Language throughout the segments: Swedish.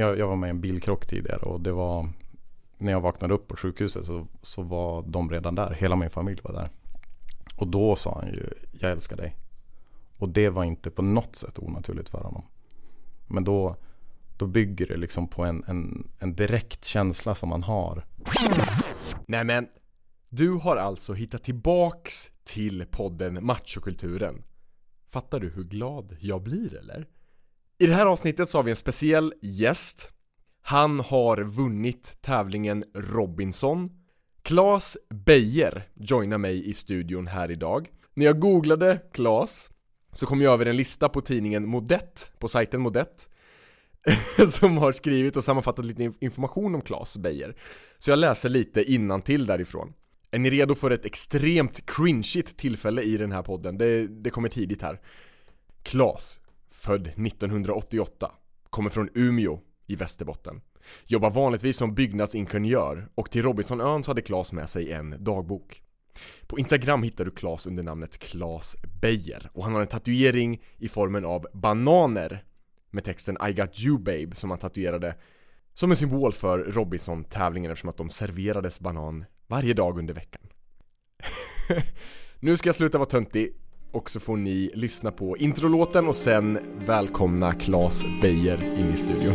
jag, jag var med i en bilkrock tidigare och det var när jag vaknade upp på sjukhuset så, så var de redan där. Hela min familj var där. Och då sa han ju, jag älskar dig. Och det var inte på något sätt onaturligt för honom. Men då, då bygger det liksom på en, en, en direkt känsla som man har. Nej men, du har alltså hittat tillbaks till podden Machokulturen. Fattar du hur glad jag blir eller? I det här avsnittet så har vi en speciell gäst. Han har vunnit tävlingen Robinson. Klas Beijer joinar mig i studion här idag. När jag googlade Klas så kom jag över en lista på tidningen Modett, på sajten Modett som har skrivit och sammanfattat lite information om Klas Beijer. Så jag läser lite till därifrån. Är ni redo för ett extremt cringeigt tillfälle i den här podden? Det, det kommer tidigt här. Klas, född 1988, kommer från Umeå i Västerbotten. Jobbar vanligtvis som byggnadsingenjör och till Robinsonön så hade Klas med sig en dagbok. På Instagram hittar du Klas under namnet Klas Beijer och han har en tatuering i formen av bananer med texten I got you babe som han tatuerade som en symbol för Robinson-tävlingen eftersom att de serverades banan varje dag under veckan. nu ska jag sluta vara töntig och så får ni lyssna på introlåten och sen välkomna Klas Beijer in i studion.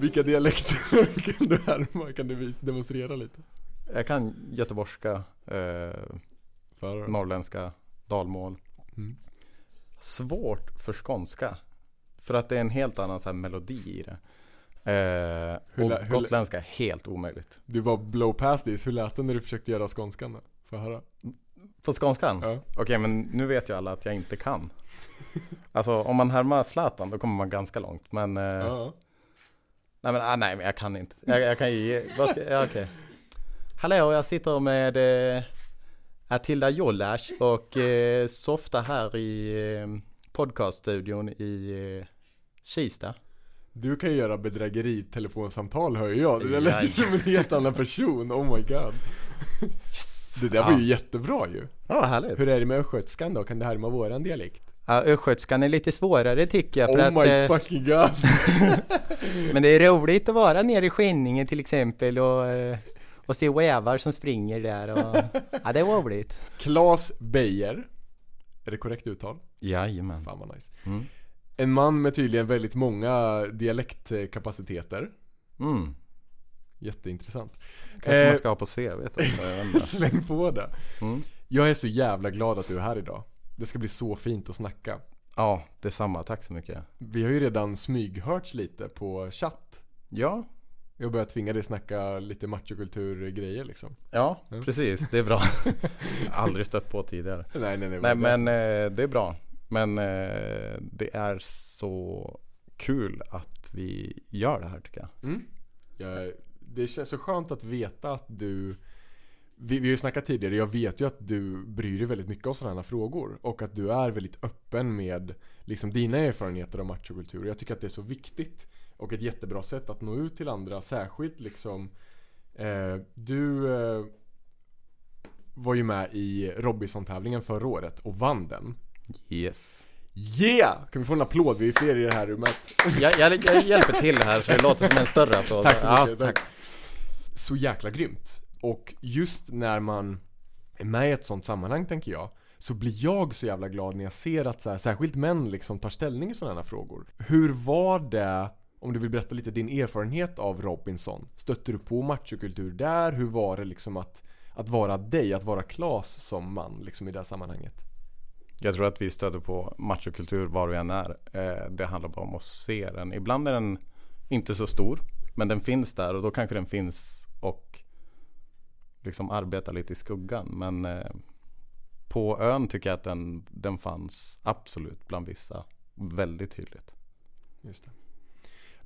Vilka dialekter kan du härma? Kan du demonstrera lite? Jag kan göteborgska, eh, norrländska, dalmål. Mm. Svårt för skånska. För att det är en helt annan så melodi i det. Eh, hur, och hur, gotländska helt omöjligt. Du bara blow past this. Hur lät det när du försökte göra skånskan då? Får jag höra? På skånskan? Ja. Okej, okay, men nu vet ju alla att jag inte kan. alltså om man härmar Zlatan då kommer man ganska långt. Men... Eh, ja. Nej men, ah, nej men jag kan inte. Jag, jag kan ju, vad ska, ja, okej. Okay. Hallå, jag sitter med eh, Atilda Jollash och eh, softa här i eh, podcaststudion i eh, Kista. Du kan göra bedrägeritelefonsamtal hör jag. Det lät ju som en helt annan person, oh my god. Yes. Det där var ju jättebra ju. Ja, härligt. Hur är det med östgötskan då? Kan du härma våran dialekt? Ja, östgötskan är lite svårare tycker jag för oh att... My eh, fucking god! men det är roligt att vara nere i Skänninge till exempel och, eh, och se rävar som springer där och... ja, det är roligt. Klas Beijer. Är det korrekt uttal? Jajamän. Fan vad nice. Mm. En man med tydligen väldigt många dialektkapaciteter. Mm. Jätteintressant. Kanske eh, man ska ha på CV också, Släng på det. Mm. Jag är så jävla glad att du är här idag. Det ska bli så fint att snacka. Ja, detsamma. Tack så mycket. Vi har ju redan smyghörts lite på chatt. Ja. Jag börjar tvinga dig snacka lite machokultur-grejer liksom. Ja, mm. precis. Det är bra. Aldrig stött på tidigare. Nej, nej, nej. Nej, men eh, det är bra. Men eh, det är så kul att vi gör det här tycker jag. Mm. Ja, det känns så skönt att veta att du vi, vi har ju snackat tidigare, jag vet ju att du bryr dig väldigt mycket om sådana här frågor och att du är väldigt öppen med liksom dina erfarenheter av machokultur. Jag tycker att det är så viktigt och ett jättebra sätt att nå ut till andra, särskilt liksom eh, Du eh, var ju med i Robinson-tävlingen förra året och vann den. Yes. Yeah! Kan vi få en applåd? Vi är fler i det här rummet. jag, jag, jag hjälper till här så det låter som en större applåd. Tack så mycket. Ja, tack. Så jäkla grymt. Och just när man är med i ett sånt sammanhang tänker jag så blir jag så jävla glad när jag ser att så här, särskilt män liksom tar ställning i sådana här frågor. Hur var det, om du vill berätta lite din erfarenhet av Robinson? Stötte du på machokultur där? Hur var det liksom att, att vara dig, att vara Klas som man liksom i det här sammanhanget? Jag tror att vi stöter på machokultur var vi än är. Eh, det handlar bara om att se den. Ibland är den inte så stor, men den finns där och då kanske den finns och liksom arbetar lite i skuggan. Men eh, på ön tycker jag att den, den fanns absolut bland vissa väldigt tydligt. Just det.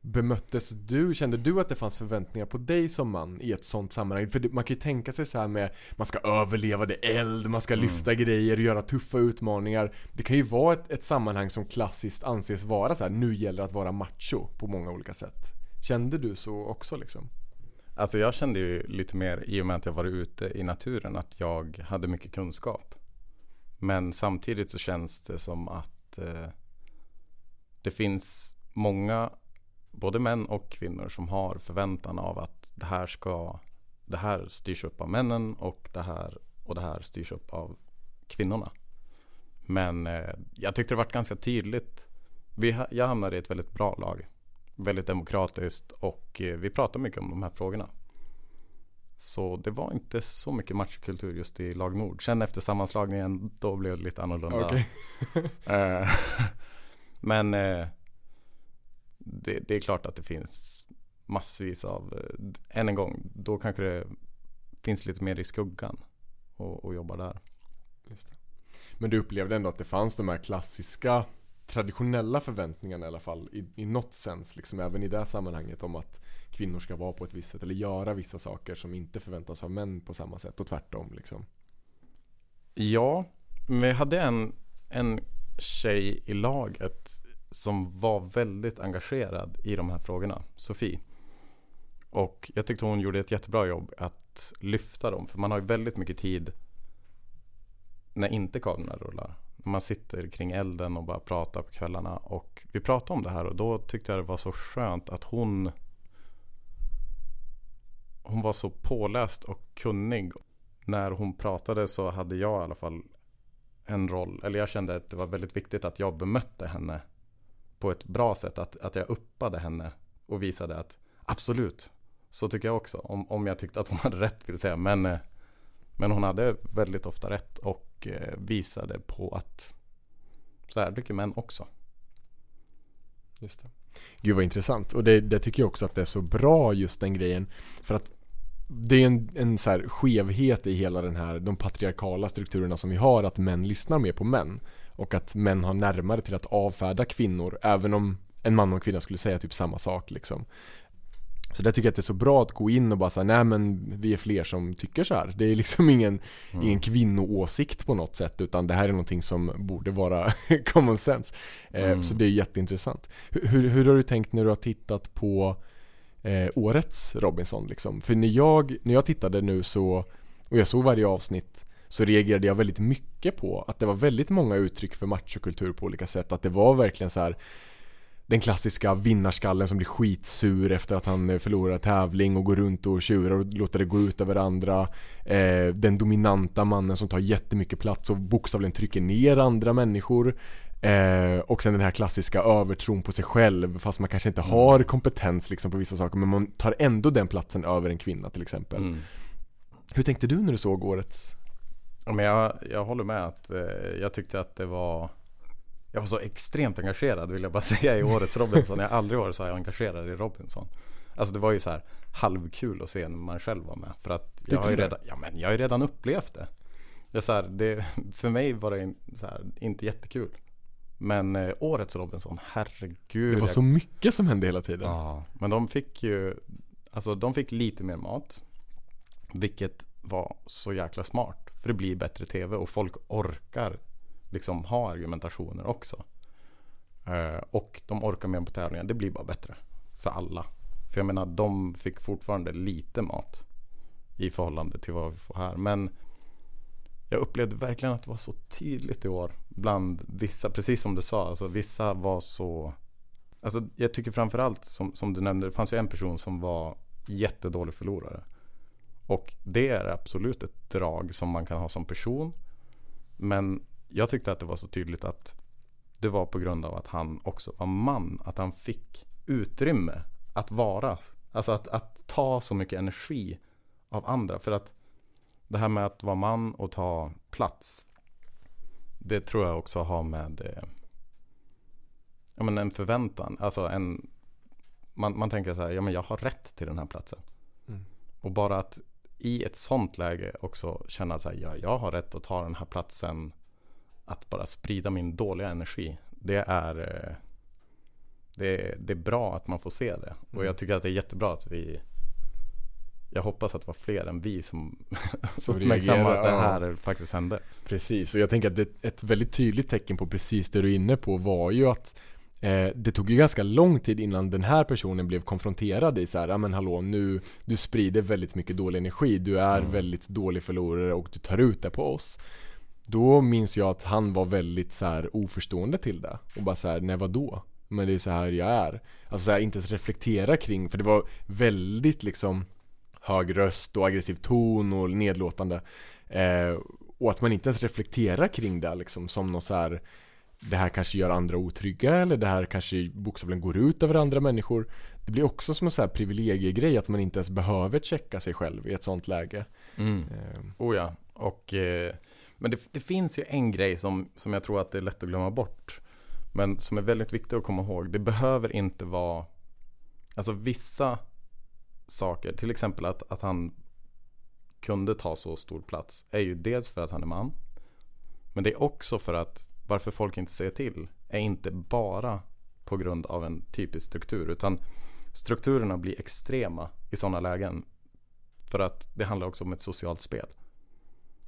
Bemöttes du, kände du att det fanns förväntningar på dig som man i ett sånt sammanhang? För man kan ju tänka sig så här med Man ska överleva, det är eld, man ska mm. lyfta grejer, göra tuffa utmaningar Det kan ju vara ett, ett sammanhang som klassiskt anses vara så här, nu gäller det att vara macho på många olika sätt Kände du så också liksom? Alltså jag kände ju lite mer i och med att jag varit ute i naturen att jag hade mycket kunskap. Men samtidigt så känns det som att eh, det finns många, både män och kvinnor som har förväntan av att det här ska, det här styrs upp av männen och det här och det här styrs upp av kvinnorna. Men eh, jag tyckte det var ganska tydligt. Vi, jag hamnade i ett väldigt bra lag. Väldigt demokratiskt och eh, vi pratade mycket om de här frågorna. Så det var inte så mycket matchkultur just i lag Nord. Sen efter sammanslagningen då blev det lite annorlunda. Okay. Eh, men eh, det, det, är klart att det finns massvis av, än en gång, då kanske det finns lite mer i skuggan och, och jobbar där. Men du upplevde ändå att det fanns de här klassiska traditionella förväntningarna i alla fall i, i något sens, liksom även i det sammanhanget om att kvinnor ska vara på ett visst sätt eller göra vissa saker som inte förväntas av män på samma sätt och tvärtom liksom. Ja, men vi hade en, en tjej i laget som var väldigt engagerad i de här frågorna, Sofie. Och jag tyckte hon gjorde ett jättebra jobb att lyfta dem, för man har ju väldigt mycket tid när inte kablarna rullar. Man sitter kring elden och bara pratar på kvällarna. Och vi pratade om det här och då tyckte jag det var så skönt att hon Hon var så påläst och kunnig. När hon pratade så hade jag i alla fall en roll. Eller jag kände att det var väldigt viktigt att jag bemötte henne på ett bra sätt. Att, att jag uppade henne och visade att absolut, så tycker jag också. Om, om jag tyckte att hon hade rätt vill säga. Men, eh, men hon hade väldigt ofta rätt. Och eh, visade på att så här tycker män också. Just det. Gud vad intressant. Och det, det, tycker jag också att det är så bra just den grejen. För att det är en, en så här skevhet i hela den här, de patriarkala strukturerna som vi har, att män lyssnar mer på män. Och att män har närmare till att avfärda kvinnor, även om en man och en kvinna skulle säga typ samma sak liksom. Så där tycker jag att det är så bra att gå in och bara säga nej men vi är fler som tycker så här. Det är liksom ingen, mm. ingen kvinnoåsikt på något sätt utan det här är någonting som borde vara common sense. Eh, mm. Så det är jätteintressant. Hur, hur, hur, har du tänkt när du har tittat på eh, årets Robinson liksom? För när jag, när jag tittade nu så, och jag såg varje avsnitt så reagerade jag väldigt mycket på att det var väldigt många uttryck för machokultur på olika sätt. Att det var verkligen så här den klassiska vinnarskallen som blir skitsur efter att han eh, förlorar tävling och går runt och tjurar och låter det gå ut över andra. Eh, den dominanta mannen som tar jättemycket plats och bokstavligen trycker ner andra människor. Eh, och sen den här klassiska övertron på sig själv fast man kanske inte mm. har kompetens liksom på vissa saker men man tar ändå den platsen över en kvinna till exempel. Mm. Hur tänkte du när du såg årets? Ja, men jag, jag håller med att eh, jag tyckte att det var jag var så extremt engagerad vill jag bara säga i årets Robinson. Jag har aldrig varit så här engagerad i Robinson. Alltså det var ju så här halvkul att se när man själv var med. För att jag har ju redan, ja, men jag har ju redan upplevt det. det, så här, det för mig var det så här, inte jättekul. Men eh, årets Robinson, herregud. Det var så mycket som hände hela tiden. Ja, men de fick ju, alltså de fick lite mer mat. Vilket var så jäkla smart. För det blir bättre tv och folk orkar liksom ha argumentationer också. Eh, och de orkar med på tävlingar. Det blir bara bättre för alla. För jag menar, de fick fortfarande lite mat i förhållande till vad vi får här. Men jag upplevde verkligen att det var så tydligt i år bland vissa, precis som du sa, alltså vissa var så Alltså jag tycker framförallt som, som du nämnde, det fanns ju en person som var jättedålig förlorare. Och det är absolut ett drag som man kan ha som person. Men jag tyckte att det var så tydligt att det var på grund av att han också var man. Att han fick utrymme att vara. Alltså att, att ta så mycket energi av andra. För att det här med att vara man och ta plats. Det tror jag också har med eh, ja, men en förväntan. Alltså en, man, man tänker så här, ja men jag har rätt till den här platsen. Mm. Och bara att i ett sånt läge också känna så här, ja jag har rätt att ta den här platsen att bara sprida min dåliga energi. Det är, eh, det det är bra att man får se det. Och jag mm. tycker att det är jättebra att vi jag hoppas att det var fler än vi som, som uppmärksammade att det här ja. faktiskt hände. Precis, och jag tänker att det, ett väldigt tydligt tecken på precis det du är inne på var ju att det tog ju ganska lång tid innan den här personen blev konfronterad i så här, men hallå nu, du sprider väldigt mycket dålig energi, du är mm. väldigt dålig förlorare och du tar ut det på oss. Då minns jag att han var väldigt så här oförstående till det och bara så här, nej vadå? Men det är så här jag är. Alltså så här, inte ens reflektera kring, för det var väldigt liksom hög röst och aggressiv ton och nedlåtande. Eh, och att man inte ens reflekterar kring det liksom som något så här det här kanske gör andra otrygga eller det här kanske bokstavligen går ut över andra människor. Det blir också som en sån här privilegiegrej att man inte ens behöver checka sig själv i ett sånt läge. Mm. Eh. Oh ja, och eh, men det, det, finns ju en grej som, som jag tror att det är lätt att glömma bort. Men som är väldigt viktigt att komma ihåg. Det behöver inte vara, alltså vissa saker, till exempel att, att han kunde ta så stor plats, är ju dels för att han är man. Men det är också för att varför folk inte säger till är inte bara på grund av en typisk struktur utan strukturerna blir extrema i sådana lägen. För att det handlar också om ett socialt spel.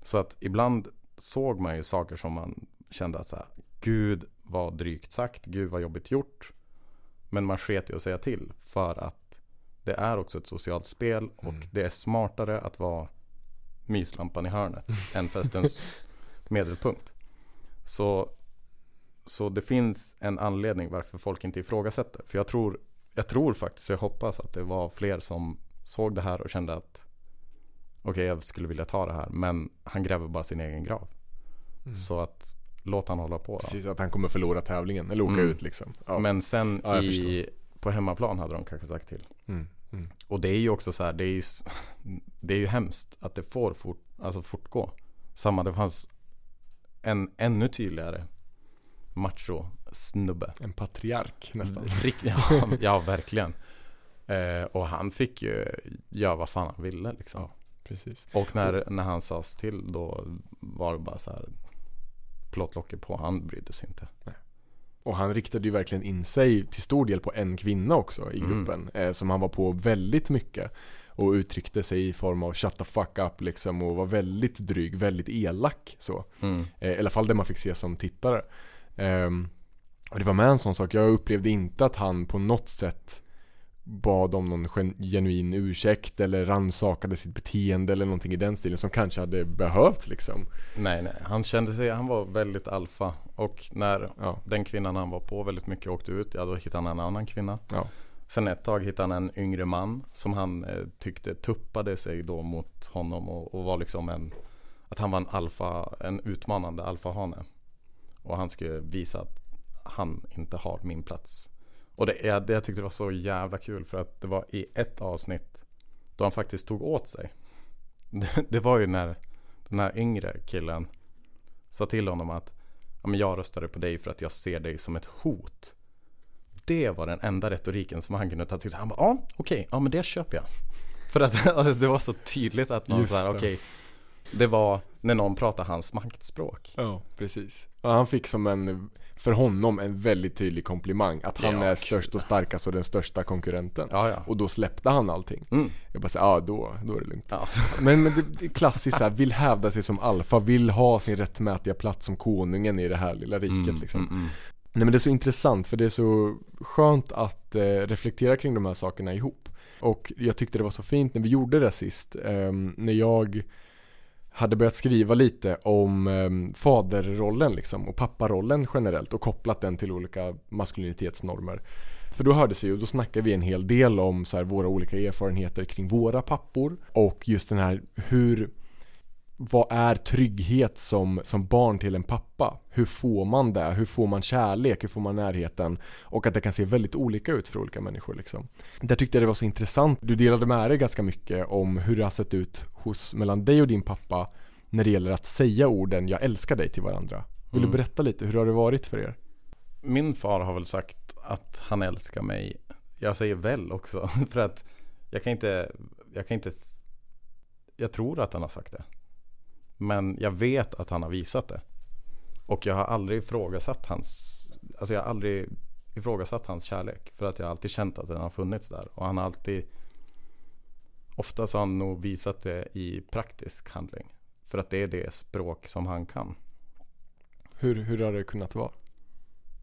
Så att ibland såg man ju saker som man kände att så här, Gud vad drygt sagt, Gud vad jobbigt gjort. Men man sket i att säga till för att det är också ett socialt spel och mm. det är smartare att vara myslampan i hörnet än festens medelpunkt. Så, så det finns en anledning varför folk inte ifrågasätter. För jag tror, jag tror faktiskt, jag hoppas att det var fler som såg det här och kände att okej, okay, jag skulle vilja ta det här, men han gräver bara sin egen grav. Mm. Så att låt han hålla på. Då. Precis, att han kommer förlora tävlingen eller åka mm. ut liksom. Ja. Men sen ja, i, på hemmaplan hade de kanske sagt till. Mm. Mm. Och det är ju också så här, det är ju, det är ju hemskt att det får fort, alltså fortgå. Samma, det fanns en ännu tydligare macho snubbe. En patriark nästan. Rikt, ja, ja, verkligen. Eh, och han fick ju göra vad fan han ville liksom. Ja, precis. Och när, när han sades till då var det bara så här plåtlocket på. Han brydde sig inte. Nej. Och han riktade ju verkligen in sig till stor del på en kvinna också i mm. gruppen. Mm. Eh, som han var på väldigt mycket. Och uttryckte sig i form av shut the fuck up liksom och var väldigt dryg, väldigt elak så. Mm. Eh, I alla fall det man fick se som tittare. Eh, och det var med en sån sak, jag upplevde inte att han på något sätt bad om någon genuin ursäkt eller rannsakade sitt beteende eller någonting i den stilen som kanske hade behövts liksom. Nej, nej, han kände sig, han var väldigt alfa och när ja. den kvinnan han var på väldigt mycket åkte ut, ja då hittade han en annan kvinna. Ja. Sen ett tag hittade han en yngre man som han eh, tyckte tuppade sig då mot honom och, och, var liksom en, att han var en alfa, en utmanande alfahane. Och han skulle visa att han inte har min plats. Och det, jag, det jag tyckte det var så jävla kul för att det var i ett avsnitt då han faktiskt tog åt sig. Det, det var ju när den här yngre killen sa till honom att ja, men jag röstade på dig för att jag ser dig som ett hot. Det var den enda retoriken som han kunde ta till sig. Han bara, ja okej, okay, ja men det köper jag. För att alltså, det var så tydligt att någon här, okej. Okay, det var när någon pratade hans maktspråk. Ja, precis. Och han fick som en för honom en väldigt tydlig komplimang. Att han ja, är störst och starkast och den största konkurrenten. Ja, ja. Och då släppte han allting. Mm. Jag bara säger, ja då, då är det lugnt. Men, men det är klassiskt såhär, vill hävda sig som alfa, vill ha sin rättmätiga plats som konungen i det här lilla riket mm, liksom. Mm, mm, Nej men det är så intressant för det är så skönt att eh, reflektera kring de här sakerna ihop. Och jag tyckte det var så fint när vi gjorde det sist. Eh, när jag hade börjat skriva lite om eh, faderrollen liksom och papparollen generellt och kopplat den till olika maskulinitetsnormer. För då hördes vi och då snackade vi en hel del om så här, våra olika erfarenheter kring våra pappor och just den här hur vad är trygghet som, som barn till en pappa? Hur får man det? Hur får man kärlek? Hur får man närheten? Och att det kan se väldigt olika ut för olika människor liksom. Där tyckte jag det var så intressant. Du delade med dig ganska mycket om hur det har sett ut hos, mellan dig och din pappa när det gäller att säga orden jag älskar dig till varandra. Vill mm. du berätta lite, hur har det varit för er? Min far har väl sagt att han älskar mig. Jag säger väl också, för att jag kan inte, jag kan inte, jag tror att han har sagt det. Men jag vet att han har visat det. Och jag har aldrig ifrågasatt hans, alltså jag har aldrig ifrågasatt hans kärlek. För att jag har alltid känt att den har funnits där. Och han har alltid, ofta så har han nog visat det i praktisk handling. För att det är det språk som han kan. Hur, hur har det kunnat vara?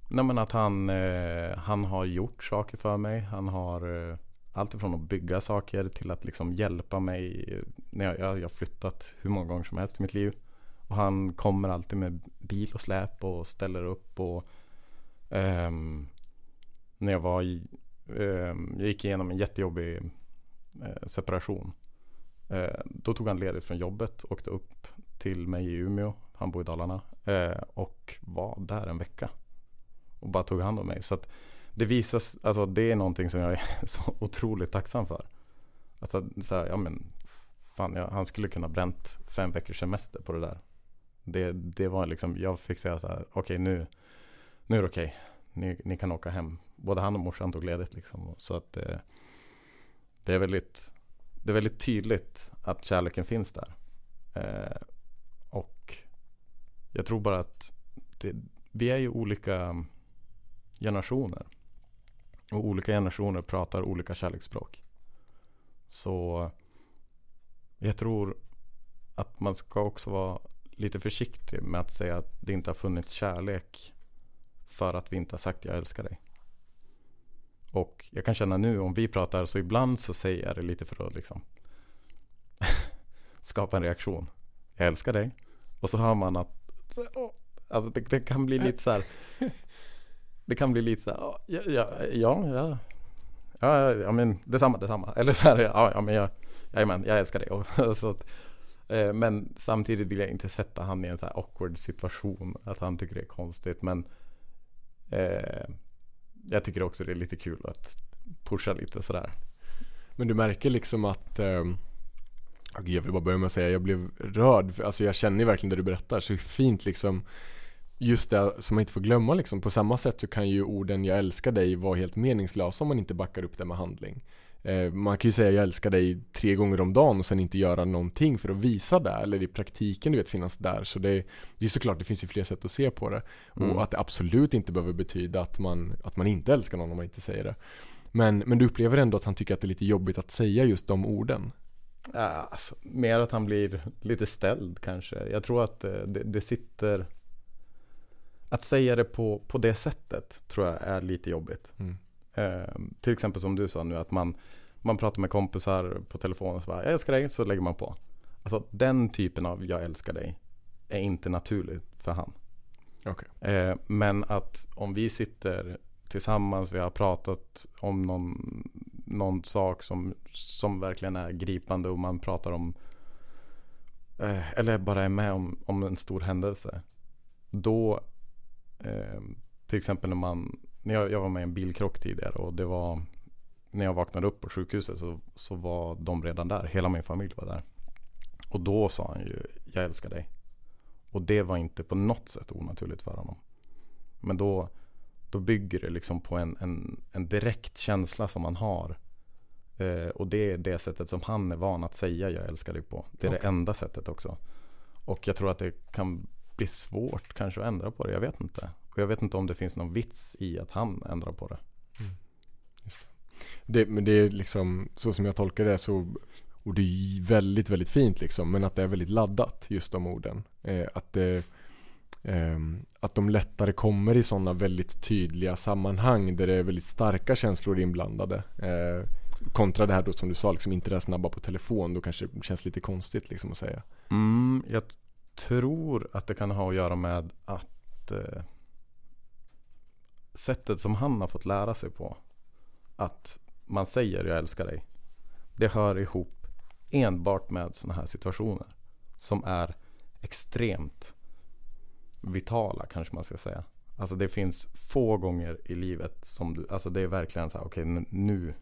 Nej men att han, eh, han har gjort saker för mig. Han har eh, allt ifrån att bygga saker till att liksom hjälpa mig. När jag, jag, jag har flyttat hur många gånger som helst i mitt liv. Och han kommer alltid med bil och släp och ställer upp. och um, När jag var i, um, jag gick igenom en jättejobbig uh, separation. Uh, då tog han ledigt från jobbet, åkte upp till mig i Umeå. Han bor i Dalarna. uh, och var där en vecka. Och bara tog hand om mig. Så att det visas, alltså det är någonting som jag är så otroligt tacksam för. Alltså så här, ja men fan, jag, han skulle kunna bränt fem veckors semester på det där. Det, det var liksom, jag fick säga så här, okej okay, nu, nu är det okej. Okay. Ni, ni, kan åka hem. Både han och morsan tog ledigt liksom. Så att det, det är väldigt, det är väldigt tydligt att kärleken finns där. Eh, och jag tror bara att det, vi är ju olika generationer. Och olika generationer pratar olika kärleksspråk. Så jag tror att man ska också vara lite försiktig med att säga att det inte har funnits kärlek för att vi inte har sagt jag älskar dig. Och jag kan känna nu om vi pratar så ibland så säger jag det lite för att liksom skapa en reaktion. Jag älskar dig. Och så hör man att alltså det, det kan bli lite så här det kan bli lite så här, ja, ja, ja, ja, ja, ja men detsamma, detsamma. Eller så här, ja, ja men jag, jajamän, jag älskar dig. Och, så att, eh, men samtidigt vill jag inte sätta han i en så här awkward situation, att han tycker det är konstigt. Men eh, jag tycker också det är lite kul att pusha lite sådär. Men du märker liksom att eh, jag vill bara börja med att säga, jag blev rörd. Alltså jag känner verkligen det du berättar. Så fint liksom just det som man inte får glömma liksom. På samma sätt så kan ju orden jag älskar dig vara helt meningslösa om man inte backar upp det med handling. Eh, man kan ju säga jag älskar dig tre gånger om dagen och sen inte göra någonting för att visa det eller i praktiken du vet finnas där. Så det, det är såklart, det finns ju fler sätt att se på det. Mm. Och att det absolut inte behöver betyda att man, att man inte älskar någon om man inte säger det. Men, men du upplever ändå att han tycker att det är lite jobbigt att säga just de orden? Alltså, mer att han blir lite ställd kanske. Jag tror att eh, det, det sitter att säga det på, på det sättet tror jag är lite jobbigt. Mm. Eh, till exempel som du sa nu att man, man pratar med kompisar på telefon och så bara, jag älskar dig, så lägger man på. Alltså den typen av jag älskar dig är inte naturlig för han. Okay. Eh, men att om vi sitter tillsammans, vi har pratat om någon, någon sak som, som verkligen är gripande och man pratar om eh, eller bara är med om, om en stor händelse. Då Eh, till exempel när man, när jag, jag var med i en bilkrock tidigare och det var när jag vaknade upp på sjukhuset så, så var de redan där. Hela min familj var där. Och då sa han ju, jag älskar dig. Och det var inte på något sätt onaturligt för honom. Men då, då bygger det liksom på en, en, en direkt känsla som man har. Eh, och det är det sättet som han är van att säga jag älskar dig på. Det är okay. det enda sättet också. Och jag tror att det kan blir svårt kanske att ändra på det. Jag vet inte. Och jag vet inte om det finns någon vits i att han ändrar på det. Mm. Just det. det. Men det är liksom så som jag tolkar det så och det är väldigt, väldigt fint liksom. Men att det är väldigt laddat just de orden. Eh, att det eh, att de lättare kommer i sådana väldigt tydliga sammanhang där det är väldigt starka känslor inblandade. Eh, kontra det här då som du sa, liksom inte det snabba på telefon. Då kanske det känns lite konstigt liksom att säga. Mm, jag tror att det kan ha att göra med att eh, sättet som han har fått lära sig på. Att man säger jag älskar dig. Det hör ihop enbart med sådana här situationer. Som är extremt vitala kanske man ska säga. Alltså det finns få gånger i livet som du, alltså det är verkligen så här, okej okay, nu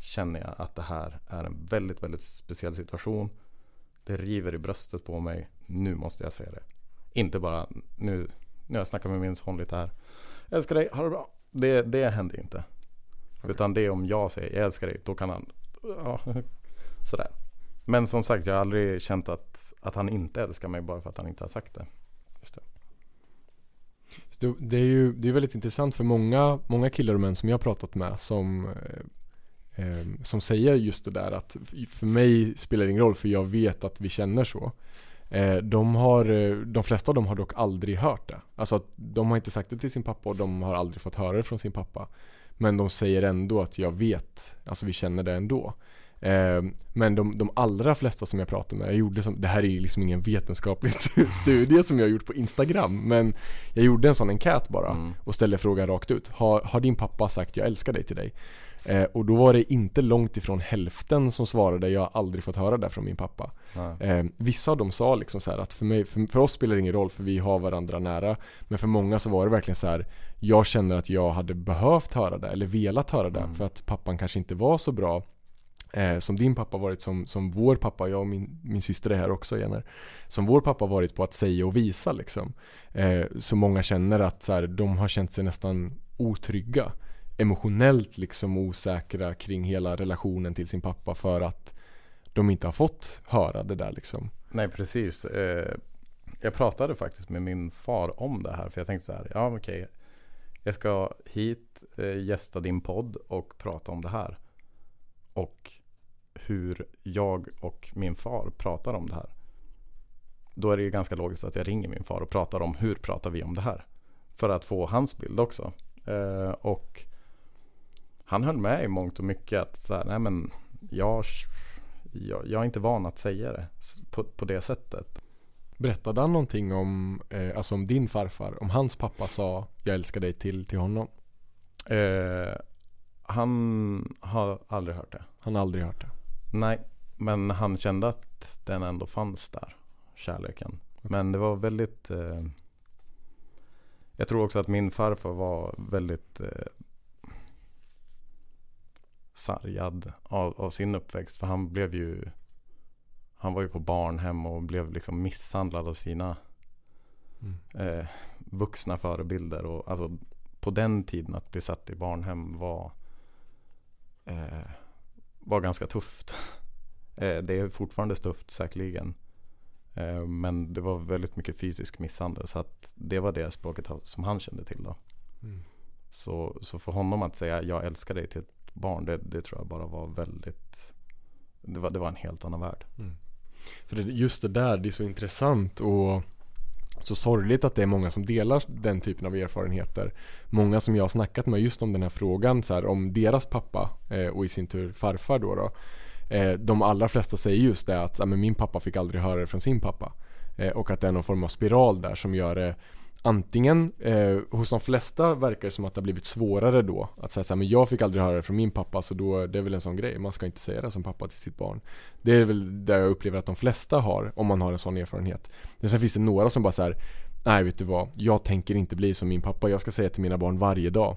känner jag att det här är en väldigt, väldigt speciell situation. Det river i bröstet på mig. Nu måste jag säga det. Inte bara nu, nu har jag snackat med min son lite här. Jag älskar dig, ha det bra. Det, det händer inte. Okay. Utan det är om jag säger jag älskar dig, då kan han ja, sådär. Men som sagt, jag har aldrig känt att, att han inte älskar mig bara för att han inte har sagt det. Just det. Det är ju det är väldigt intressant för många, många killar och män som jag har pratat med som eh, som säger just det där att för mig spelar det ingen roll för jag vet att vi känner så. Eh, de, har, eh, de flesta av dem har dock aldrig hört det. Alltså de har inte sagt det till sin pappa och de har aldrig fått höra det från sin pappa. Men de säger ändå att jag vet, alltså vi känner det ändå. Eh, men de, de allra flesta som jag pratar med, jag gjorde som, det här är ju liksom ingen vetenskaplig studie som jag har gjort på Instagram Men jag gjorde en sån enkät bara mm. och ställde frågan rakt ut har, har din pappa sagt jag älskar dig till dig? Eh, och då var det inte långt ifrån hälften som svarade jag har aldrig fått höra det från min pappa. Eh, vissa av dem sa liksom så att för, mig, för, för, oss spelar det ingen roll för vi har varandra nära. Men för många så var det verkligen så här, jag känner att jag hade behövt höra det eller velat höra det mm. för att pappan kanske inte var så bra Eh, som din pappa varit, som, som vår pappa, jag och min, min syster är här också Jenner. Som vår pappa varit på att säga och visa liksom. Eh, så många känner att så här, de har känt sig nästan otrygga emotionellt liksom osäkra kring hela relationen till sin pappa för att de inte har fått höra det där liksom. Nej precis. Eh, jag pratade faktiskt med min far om det här för jag tänkte så här, ja okej. Jag ska hit, eh, gästa din podd och prata om det här. Och hur jag och min far pratar om det här. Då är det ju ganska logiskt att jag ringer min far och pratar om hur pratar vi om det här. För att få hans bild också. Eh, och han höll med i mångt och mycket att så här, nej men jag, jag, jag, är inte van att säga det på, på det sättet. Berättade han någonting om, eh, alltså om din farfar? Om hans pappa sa jag älskar dig till, till honom? Eh, han har aldrig hört det. Han har aldrig hört det? Nej, men han kände att den ändå fanns där, kärleken. Men det var väldigt eh, Jag tror också att min farfar var väldigt eh, sargad av, av, sin uppväxt. För han blev ju Han var ju på barnhem och blev liksom misshandlad av sina mm. eh, vuxna förebilder. Och alltså på den tiden att bli satt i barnhem var eh, Var ganska tufft. eh, det är fortfarande tufft säkerligen. Eh, men det var väldigt mycket fysisk misshandel. Så att det var det språket som han kände till då. Mm. Så, så för honom att säga jag älskar dig till ett barn, det, det tror jag bara var väldigt Det var, det var en helt annan värld mm. För det, just det där, det är så intressant och så sorgligt att det är många som delar den typen av erfarenheter. Många som jag har snackat med just om den här frågan, så här, om deras pappa eh, och i sin tur farfar då. då eh, de allra flesta säger just det att men min pappa fick aldrig höra det från sin pappa. Eh, och att det är någon form av spiral där som gör det Antingen, eh, hos de flesta verkar det som att det har blivit svårare då Att säga såhär, men jag fick aldrig höra det från min pappa så då, det är väl en sån grej. Man ska inte säga det som pappa till sitt barn. Det är väl det jag upplever att de flesta har, om man har en sån erfarenhet. Men sen finns det några som bara såhär Nej vet du vad, jag tänker inte bli som min pappa. Jag ska säga till mina barn varje dag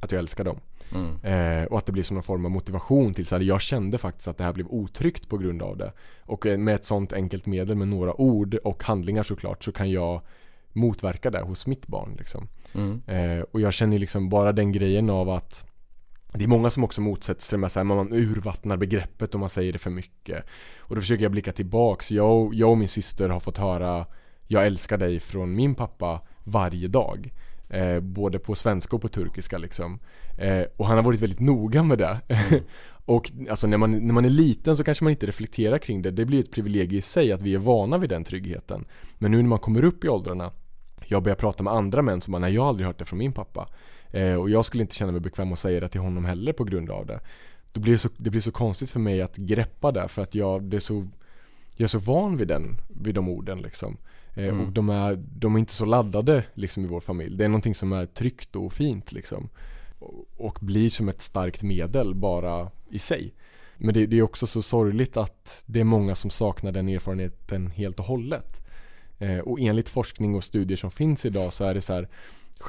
Att jag älskar dem. Mm. eh, Och att det blir som en form av motivation till såhär, jag kände faktiskt att det här blev otryggt på grund av det. Och eh, med ett sånt enkelt medel med några ord och handlingar såklart så kan jag motverka det hos mitt barn liksom. Mm. Eh, och jag känner liksom bara den grejen av att det är många som också motsätter sig med att man urvattnar begreppet om man säger det för mycket. Och då försöker jag blicka tillbaks. Jag och, jag och min syster har fått höra Jag älskar dig från min pappa varje dag. Eh, både på svenska och på turkiska liksom. Eh, och han har varit väldigt noga med det. Mm. och alltså när man, när man är liten så kanske man inte reflekterar kring det. Det blir ett privilegium i sig att vi är vana vid den tryggheten. Men nu när man kommer upp i åldrarna jag börjar prata med andra män som bara, nej jag har aldrig hört det från min pappa. Eh, och jag skulle inte känna mig bekväm att säga det till honom heller på grund av det. Då blir det, så, det blir så konstigt för mig att greppa det för att jag, det är så, jag är så van vid, den, vid de orden liksom. Eh, mm. Och de är, de är inte så laddade liksom i vår familj. Det är någonting som är tryggt och fint liksom. Och, och blir som ett starkt medel bara i sig. Men det, det, är också så sorgligt att det är många som saknar den erfarenheten helt och hållet. Eh, och enligt forskning och studier som finns idag så är det så här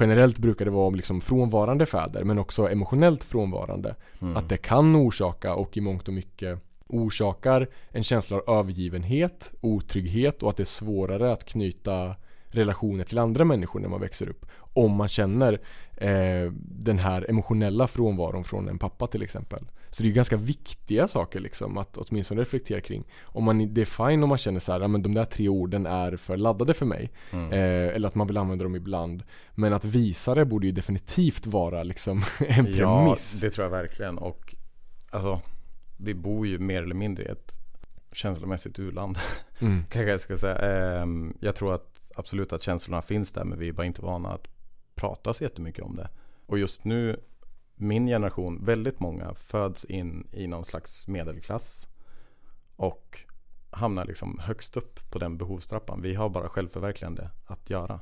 Generellt brukar det vara liksom frånvarande fäder men också emotionellt frånvarande. Mm. Att det kan orsaka och i mångt och mycket orsakar en känsla av övergivenhet, otrygghet och att det är svårare att knyta relationer till andra människor när man växer upp. Om man känner eh, den här emotionella frånvaron från en pappa till exempel. Så det är ganska viktiga saker liksom att åtminstone reflektera kring. Om man, det är fine om man känner så här, men de där tre orden är för laddade för mig. Mm. Eh, eller att man vill använda dem ibland. Men att visa det borde ju definitivt vara liksom en premiss. Ja, det tror jag verkligen. Och alltså, vi bor ju mer eller mindre i ett känslomässigt urland. Mm. Kanske jag ska säga. Ehm, jag tror att absolut att känslorna finns där men vi är bara inte vana att prata så jättemycket om det. Och just nu, min generation, väldigt många föds in i någon slags medelklass. Och hamnar liksom högst upp på den behovstrappan. Vi har bara självförverkligande att göra.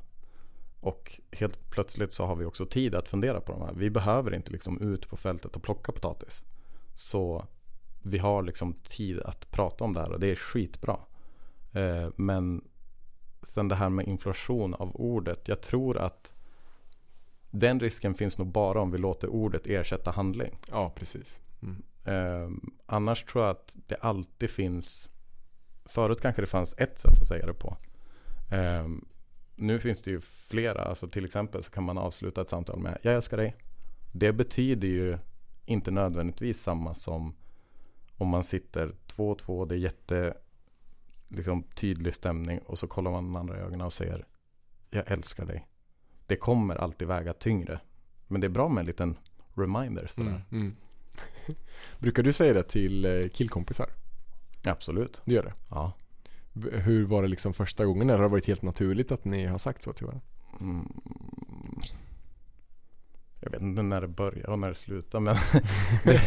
Och helt plötsligt så har vi också tid att fundera på de här. Vi behöver inte liksom ut på fältet och plocka potatis. Så vi har liksom tid att prata om det här och det är skitbra. Eh, men sen det här med inflation av ordet. Jag tror att den risken finns nog bara om vi låter ordet ersätta handling. Ja, precis. Mm. Eh, annars tror jag att det alltid finns Förut kanske det fanns ett sätt att säga det på. Eh, nu finns det ju flera. Alltså till exempel så kan man avsluta ett samtal med Jag älskar dig. Det betyder ju inte nödvändigtvis samma som om man sitter två och två. Det är jätte liksom, tydlig stämning och så kollar man den andra i ögonen och säger Jag älskar dig. Det kommer alltid väga tyngre. Men det är bra med en liten reminder. Sådär. Mm, mm. Brukar du säga det till eh, killkompisar? Absolut. Du gör det? Ja. Hur var det liksom första gången? Eller har det varit helt naturligt att ni har sagt så till varandra? Mm. Jag vet inte när det börjar och när det slutar men det,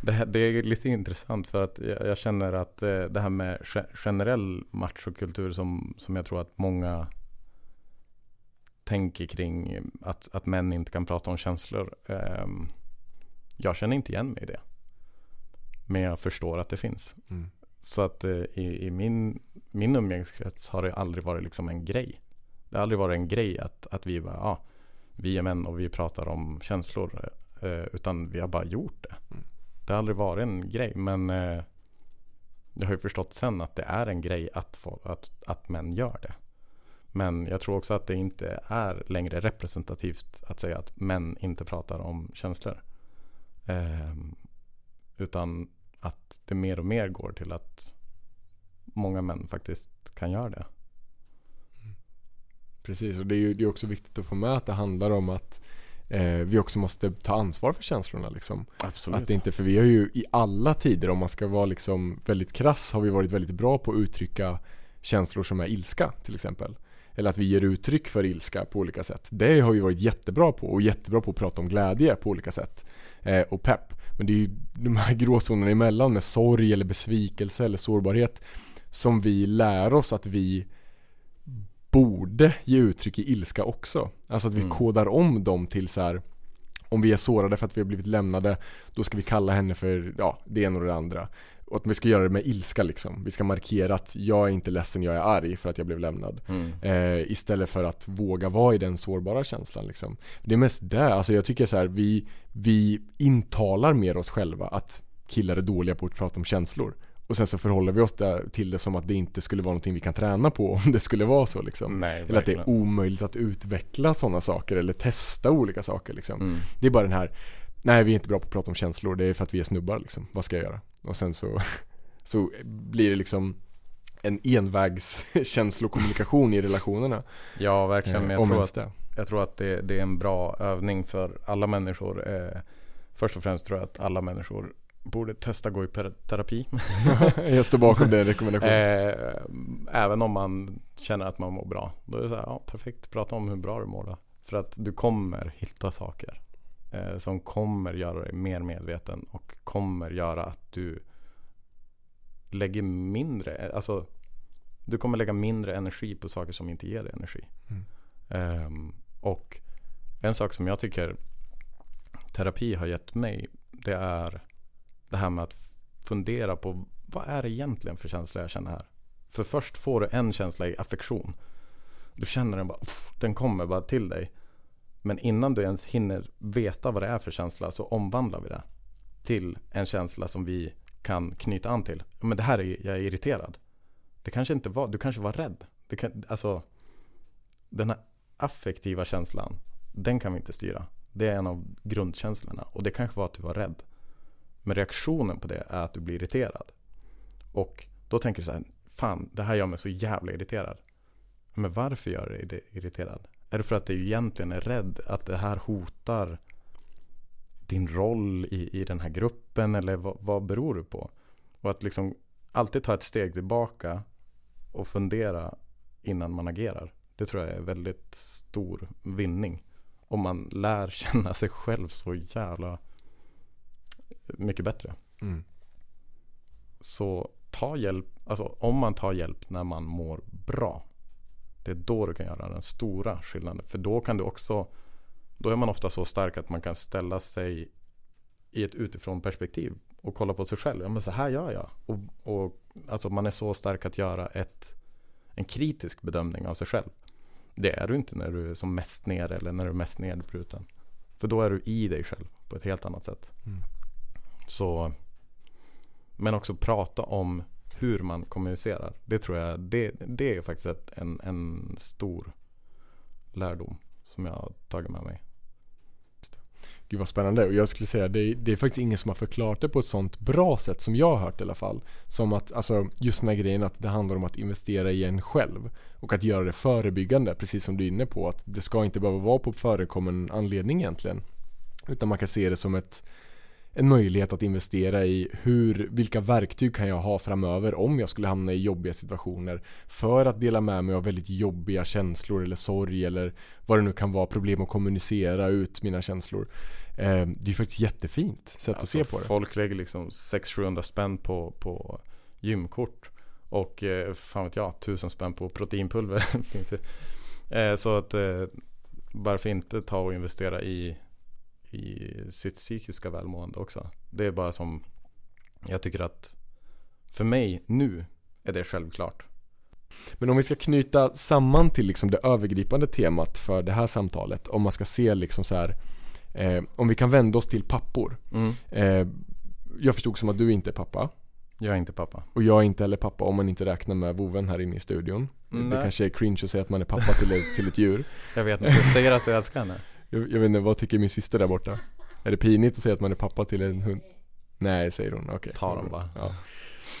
det, det, är lite intressant för att jag, jag, känner att eh, det här med generell machokultur som, som jag tror att många tänker kring att, att män inte kan prata om känslor. Eh, jag känner inte igen mig i det. Men jag förstår att det finns. Mm. Så att eh, i, i, min, min umgängeskrets har det aldrig varit liksom en grej. Det har aldrig varit en grej att, att vi bara, ja, vi är män och vi pratar om känslor. Eh, utan vi har bara gjort det. Mm. Det har aldrig varit en grej. Men eh, jag har ju förstått sen att det är en grej att, få, att, att män gör det. Men jag tror också att det inte är längre representativt att säga att män inte pratar om känslor. Eh, utan att det mer och mer går till att många män faktiskt kan göra det. Mm. Precis, och det är ju det är också viktigt att få med att det handlar om att eh, vi också måste ta ansvar för känslorna. Liksom. Absolut. Att inte, för vi har ju i alla tider, om man ska vara liksom väldigt krass, har vi varit väldigt bra på att uttrycka känslor som är ilska till exempel. Eller att vi ger uttryck för ilska på olika sätt. Det har vi varit jättebra på och jättebra på att prata om glädje på olika sätt. Eh, och pepp. Men det är ju de här gråzonerna emellan med sorg eller besvikelse eller sårbarhet som vi lär oss att vi borde ge uttryck i ilska också. Alltså att vi mm. kodar om dem till så här, om vi är sårade för att vi har blivit lämnade, då ska vi kalla henne för, ja, det ena och det andra. Och att vi ska göra det med ilska liksom. Vi ska markera att jag är inte ledsen, jag är arg för att jag blev lämnad. Mm. Eh, istället för att våga vara i den sårbara känslan liksom. Det är mest det, alltså jag tycker så här, vi, vi intalar mer oss själva att killar är dåliga på att prata om känslor. Och sen så förhåller vi oss till det som att det inte skulle vara någonting vi kan träna på om det skulle vara så liksom. Nej, eller att det är omöjligt att utveckla sådana saker eller testa olika saker liksom. Mm. Det är bara den här Nej vi är inte bra på att prata om känslor, det är för att vi är snubbar liksom. Vad ska jag göra? Och sen så, så blir det liksom en envägs känslokommunikation i relationerna. Ja verkligen, men jag, eh, tror att, jag tror att det, det, är en bra övning för alla människor. Eh, först och främst tror jag att alla människor borde testa gå i terapi. jag står bakom den rekommendationen. Eh, även om man känner att man mår bra. Då är det så här, ja perfekt, prata om hur bra du mår då. För att du kommer hitta saker eh, som kommer göra dig mer medveten och kommer göra att du lägger mindre, alltså du kommer lägga mindre energi på saker som inte ger dig energi. Mm. Um, och en sak som jag tycker terapi har gett mig det är det här med att fundera på vad är det egentligen för känsla jag känner här? För först får du en känsla i affektion. Du känner den bara, den kommer bara till dig. Men innan du ens hinner veta vad det är för känsla så omvandlar vi det till en känsla som vi kan knyta an till. Men det här är, jag är irriterad. Det kanske inte var, du kanske var rädd. Det kan, alltså, den här affektiva känslan, den kan vi inte styra. Det är en av grundkänslorna och det kanske var att du var rädd. Men reaktionen på det är att du blir irriterad. Och då tänker du så här, fan det här gör mig så jävla irriterad. Men varför gör det dig irriterad? Är det för att du egentligen är rädd att det här hotar din roll i, i den här gruppen eller vad, vad beror det på? Och att liksom alltid ta ett steg tillbaka och fundera innan man agerar. Det tror jag är väldigt stor vinning. Om man lär känna sig själv så jävla mycket bättre. Mm. Så ta hjälp, alltså om man tar hjälp när man mår bra. Det är då du kan göra den stora skillnaden. För då kan du också, då är man ofta så stark att man kan ställa sig i ett utifrån perspektiv och kolla på sig själv. Ja men så här gör jag. Och, och alltså man är så stark att göra ett, en kritisk bedömning av sig själv. Det är du inte när du är som mest nere eller när du är mest nedbruten. För då är du i dig själv på ett helt annat sätt. Mm. Så, men också prata om hur man kommunicerar. Det tror jag, det, det är faktiskt ett, en, en stor lärdom som jag har tagit med mig. Gud vad spännande. Och jag skulle säga det, det är faktiskt ingen som har förklarat det på ett sånt bra sätt som jag har hört i alla fall. Som att, alltså just den här grejen att det handlar om att investera i en själv. Och att göra det förebyggande, precis som du är inne på. Att det ska inte behöva vara på förekommen anledning egentligen. Utan man kan se det som ett en möjlighet att investera i hur, vilka verktyg kan jag ha framöver om jag skulle hamna i jobbiga situationer för att dela med mig av väldigt jobbiga känslor eller sorg eller vad det nu kan vara, problem att kommunicera ut mina känslor. Eh, det är faktiskt jättefint sätt alltså, att se på det. Folk lägger liksom 600-700 spänn på, på gymkort och eh, fan vet jag, 1000 spänn på proteinpulver. finns. Eh, så att varför inte ta och investera i i sitt psykiska välmående också. Det är bara som, jag tycker att för mig nu är det självklart. Men om vi ska knyta samman till liksom det övergripande temat för det här samtalet, om man ska se liksom så här, eh, om vi kan vända oss till pappor. Mm. Eh, jag förstod som att du inte är pappa. Jag är inte pappa. Och jag är inte heller pappa om man inte räknar med voven här inne i studion. Mm, det kanske är cringe att säga att man är pappa till ett, till ett djur. Jag vet inte, du säger att du älskar henne. Jag, jag vet inte, vad tycker min syster där borta? Är det pinigt att säga att man är pappa till en hund? Nej, säger hon. Okej. Okay. Ta dem bara. Ja.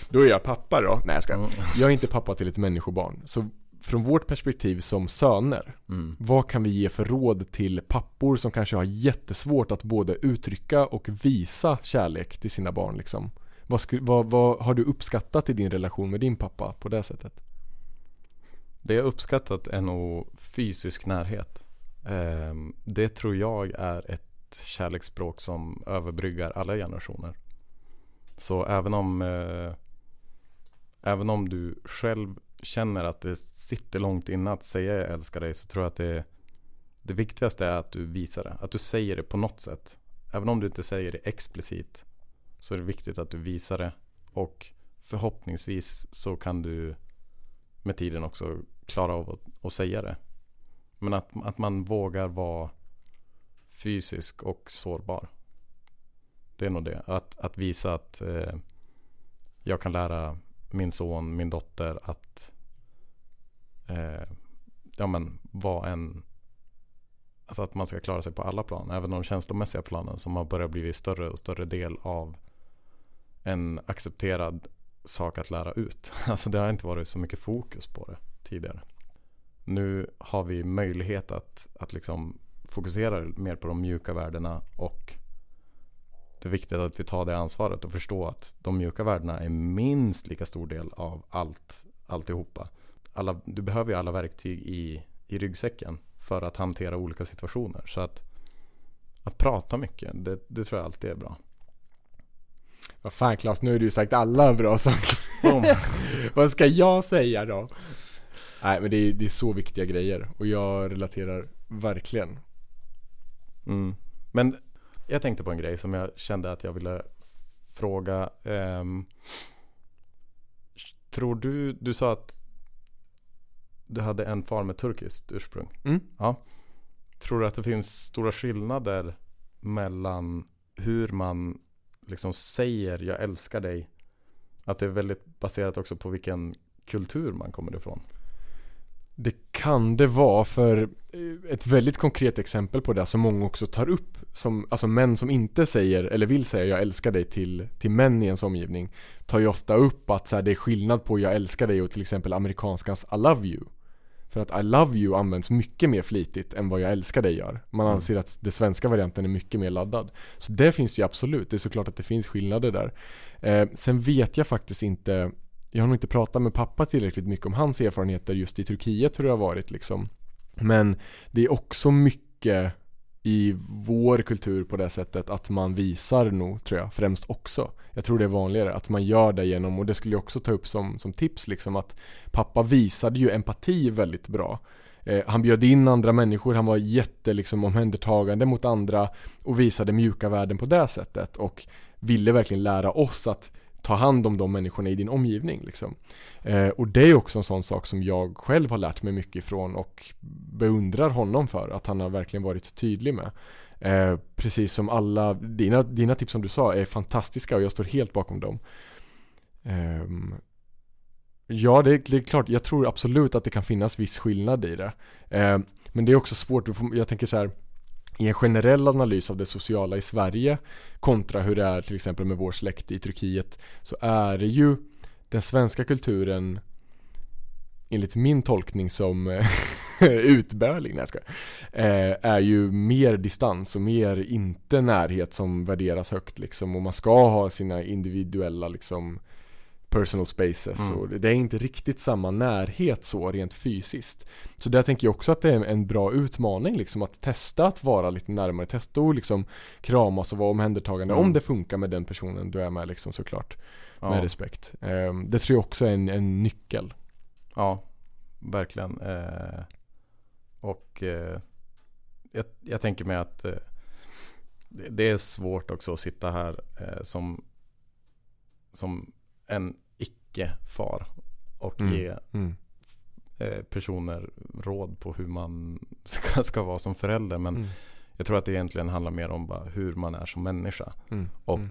Då är jag pappa då. Nej, jag ska. Mm. Jag är inte pappa till ett människobarn. Så från vårt perspektiv som söner, mm. vad kan vi ge för råd till pappor som kanske har jättesvårt att både uttrycka och visa kärlek till sina barn liksom? Vad, vad, vad har du uppskattat i din relation med din pappa på det sättet? Det jag uppskattat är nog fysisk närhet. Ehm, det tror jag är ett kärleksspråk som överbryggar alla generationer. Så även om, eh, även om du själv känner att det sitter långt inne att säga jag älskar dig så tror jag att det, det viktigaste är att du visar det. Att du säger det på något sätt. Även om du inte säger det explicit så är det viktigt att du visar det. Och förhoppningsvis så kan du med tiden också klara av att, att säga det. Men att, att man vågar vara fysisk och sårbar. Det är nog det. Att, att visa att eh, jag kan lära min son, min dotter att eh, ja, men vara en Alltså att man ska klara sig på alla plan. Även de känslomässiga planen som har börjat bli större och större del av en accepterad sak att lära ut. Alltså det har inte varit så mycket fokus på det tidigare nu har vi möjlighet att, att liksom fokusera mer på de mjuka värdena och det är viktigt att vi tar det ansvaret och förstår att de mjuka värdena är minst lika stor del av allt, alltihopa. Alla, du behöver ju alla verktyg i, i ryggsäcken för att hantera olika situationer. Så att, att prata mycket, det, det tror jag alltid är bra. Vad fan Klas, nu har du sagt alla bra saker. Vad ska jag säga då? Nej men det är, det är så viktiga grejer och jag relaterar verkligen. Mm. Men jag tänkte på en grej som jag kände att jag ville fråga. Um, tror du, du sa att du hade en far med turkiskt ursprung. Mm. Ja. Tror du att det finns stora skillnader mellan hur man liksom säger jag älskar dig? Att det är väldigt baserat också på vilken kultur man kommer ifrån. Det kan det vara för eh, ett väldigt konkret exempel på det som många också tar upp som, Alltså män som inte säger eller vill säga jag älskar dig till, till män i ens omgivning Tar ju ofta upp att så här, det är skillnad på jag älskar dig och till exempel amerikanskans I love you. För att I love you används mycket mer flitigt än vad jag älskar dig gör. Man mm. anser att den svenska varianten är mycket mer laddad. Så det finns ju absolut, det är såklart att det finns skillnader där. Eh, Sen vet jag faktiskt inte jag har nog inte pratat med pappa tillräckligt mycket om hans erfarenheter just i Turkiet hur det har varit liksom. Men det är också mycket i vår kultur på det sättet att man visar nog, tror jag, främst också. Jag tror det är vanligare att man gör det genom, och det skulle jag också ta upp som, som tips liksom, att pappa visade ju empati väldigt bra. Eh, han bjöd in andra människor, han var jätte liksom omhändertagande mot andra och visade mjuka värden på det sättet och ville verkligen lära oss att ta hand om de människorna i din omgivning liksom. eh, Och det är också en sån sak som jag själv har lärt mig mycket ifrån och beundrar honom för att han har verkligen varit tydlig med. Eh, precis som alla, dina, dina tips som du sa är fantastiska och jag står helt bakom dem. Eh, ja, det är, det är, klart, jag tror absolut att det kan finnas viss skillnad i det. Eh, men det är också svårt, jag tänker så här i en generell analys av det sociala i Sverige kontra hur det är till exempel med vår släkt i Turkiet så är det ju den svenska kulturen enligt min tolkning som utböling, nej jag eh, är ju mer distans och mer inte närhet som värderas högt liksom. Och man ska ha sina individuella liksom personal spaces mm. och det är inte riktigt samma närhet så rent fysiskt. Så där tänker jag också att det är en bra utmaning liksom att testa att vara lite närmare, testa att liksom kramas och vara omhändertagande mm. om det funkar med den personen du är med liksom såklart. Ja. Med respekt. Um, det tror jag också är en, en nyckel. Ja, verkligen. Eh, och eh, jag, jag, tänker mig att eh, det är svårt också att sitta här eh, som, som en icke-far och mm. ge mm. Eh, personer råd på hur man ska, ska vara som förälder. Men mm. jag tror att det egentligen handlar mer om bara hur man är som människa. Mm. Och mm.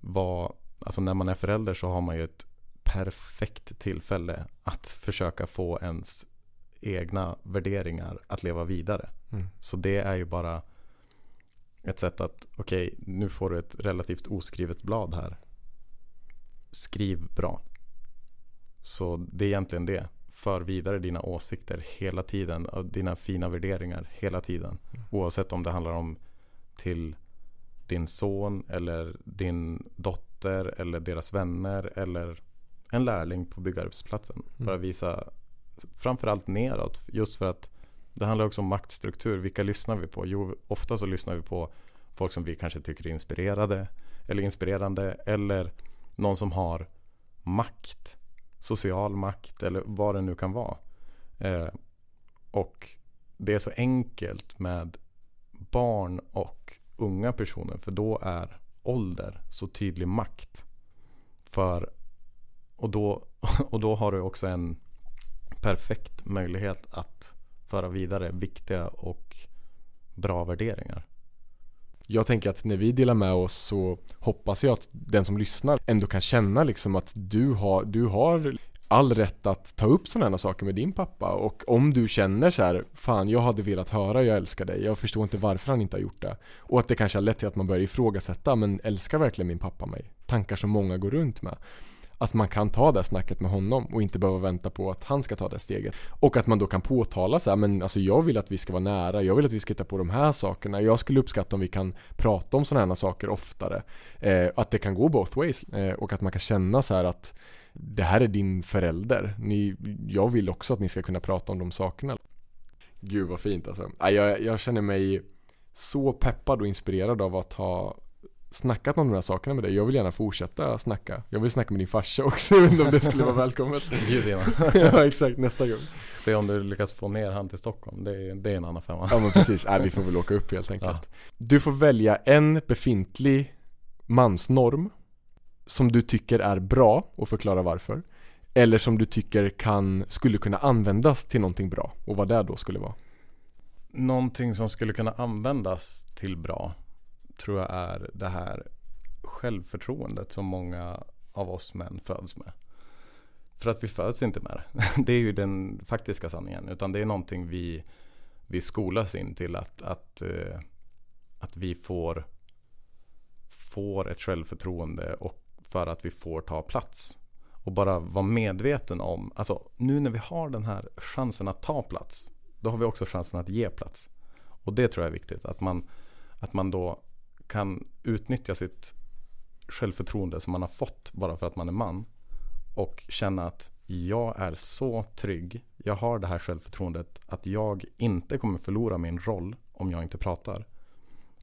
vad, alltså när man är förälder så har man ju ett perfekt tillfälle att försöka få ens egna värderingar att leva vidare. Mm. Så det är ju bara ett sätt att, okej, okay, nu får du ett relativt oskrivet blad här. Skriv bra. Så det är egentligen det. För vidare dina åsikter hela tiden. Dina fina värderingar hela tiden. Oavsett om det handlar om till din son eller din dotter eller deras vänner eller en lärling på byggarbetsplatsen. Mm. Bara visa framförallt neråt. Just för att det handlar också om maktstruktur. Vilka lyssnar vi på? Jo, ofta så lyssnar vi på folk som vi kanske tycker är inspirerade eller inspirerande eller någon som har makt social makt eller vad det nu kan vara. Eh, och det är så enkelt med barn och unga personer för då är ålder så tydlig makt. För, och, då, och då har du också en perfekt möjlighet att föra vidare viktiga och bra värderingar. Jag tänker att när vi delar med oss så hoppas jag att den som lyssnar ändå kan känna liksom att du har, du har all rätt att ta upp sådana här saker med din pappa. Och om du känner så här, fan jag hade velat höra jag älskar dig, jag förstår inte varför han inte har gjort det. Och att det kanske har lett till att man börjar ifrågasätta, men älskar verkligen min pappa mig? Tankar som många går runt med att man kan ta det snacket med honom och inte behöva vänta på att han ska ta det steget. Och att man då kan påtala så här, men alltså jag vill att vi ska vara nära, jag vill att vi ska hitta på de här sakerna. Jag skulle uppskatta om vi kan prata om sådana här saker oftare. Eh, att det kan gå both ways eh, och att man kan känna så här att det här är din förälder. Ni, jag vill också att ni ska kunna prata om de sakerna. Gud vad fint alltså. Jag, jag känner mig så peppad och inspirerad av att ha snackat om de här sakerna med dig. Jag vill gärna fortsätta snacka. Jag vill snacka med din farsa också, om det skulle vara välkommet. ja, exakt, nästa gång. Se om du lyckas få ner han till Stockholm. Det är, det är en annan femma. Ja, men precis. Nej, vi får väl åka upp helt enkelt. Ja. Du får välja en befintlig mansnorm som du tycker är bra och förklara varför. Eller som du tycker kan, skulle kunna användas till någonting bra och vad det då skulle vara. Någonting som skulle kunna användas till bra tror jag är det här självförtroendet som många av oss män föds med. För att vi föds inte med det. Det är ju den faktiska sanningen. Utan det är någonting vi, vi skolas in till att, att, eh, att vi får, får ett självförtroende och för att vi får ta plats. Och bara vara medveten om, alltså nu när vi har den här chansen att ta plats, då har vi också chansen att ge plats. Och det tror jag är viktigt, att man, att man då kan utnyttja sitt självförtroende som man har fått bara för att man är man och känna att jag är så trygg. Jag har det här självförtroendet att jag inte kommer förlora min roll om jag inte pratar.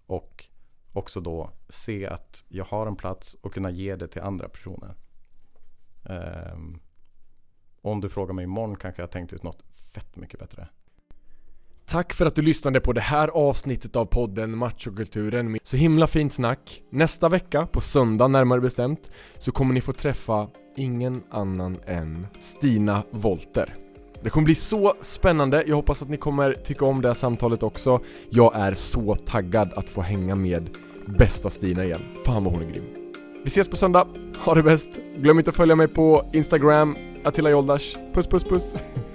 Och också då se att jag har en plats och kunna ge det till andra personer. Um, om du frågar mig imorgon kanske jag tänkt ut något fett mycket bättre. Tack för att du lyssnade på det här avsnittet av podden Machokulturen. Så himla fint snack. Nästa vecka, på söndag närmare bestämt, så kommer ni få träffa ingen annan än Stina Volter Det kommer bli så spännande, jag hoppas att ni kommer tycka om det här samtalet också. Jag är så taggad att få hänga med bästa Stina igen. Fan vad hon är grym. Vi ses på söndag, ha det bäst! Glöm inte att följa mig på Instagram, Attila Joldash. Puss puss puss!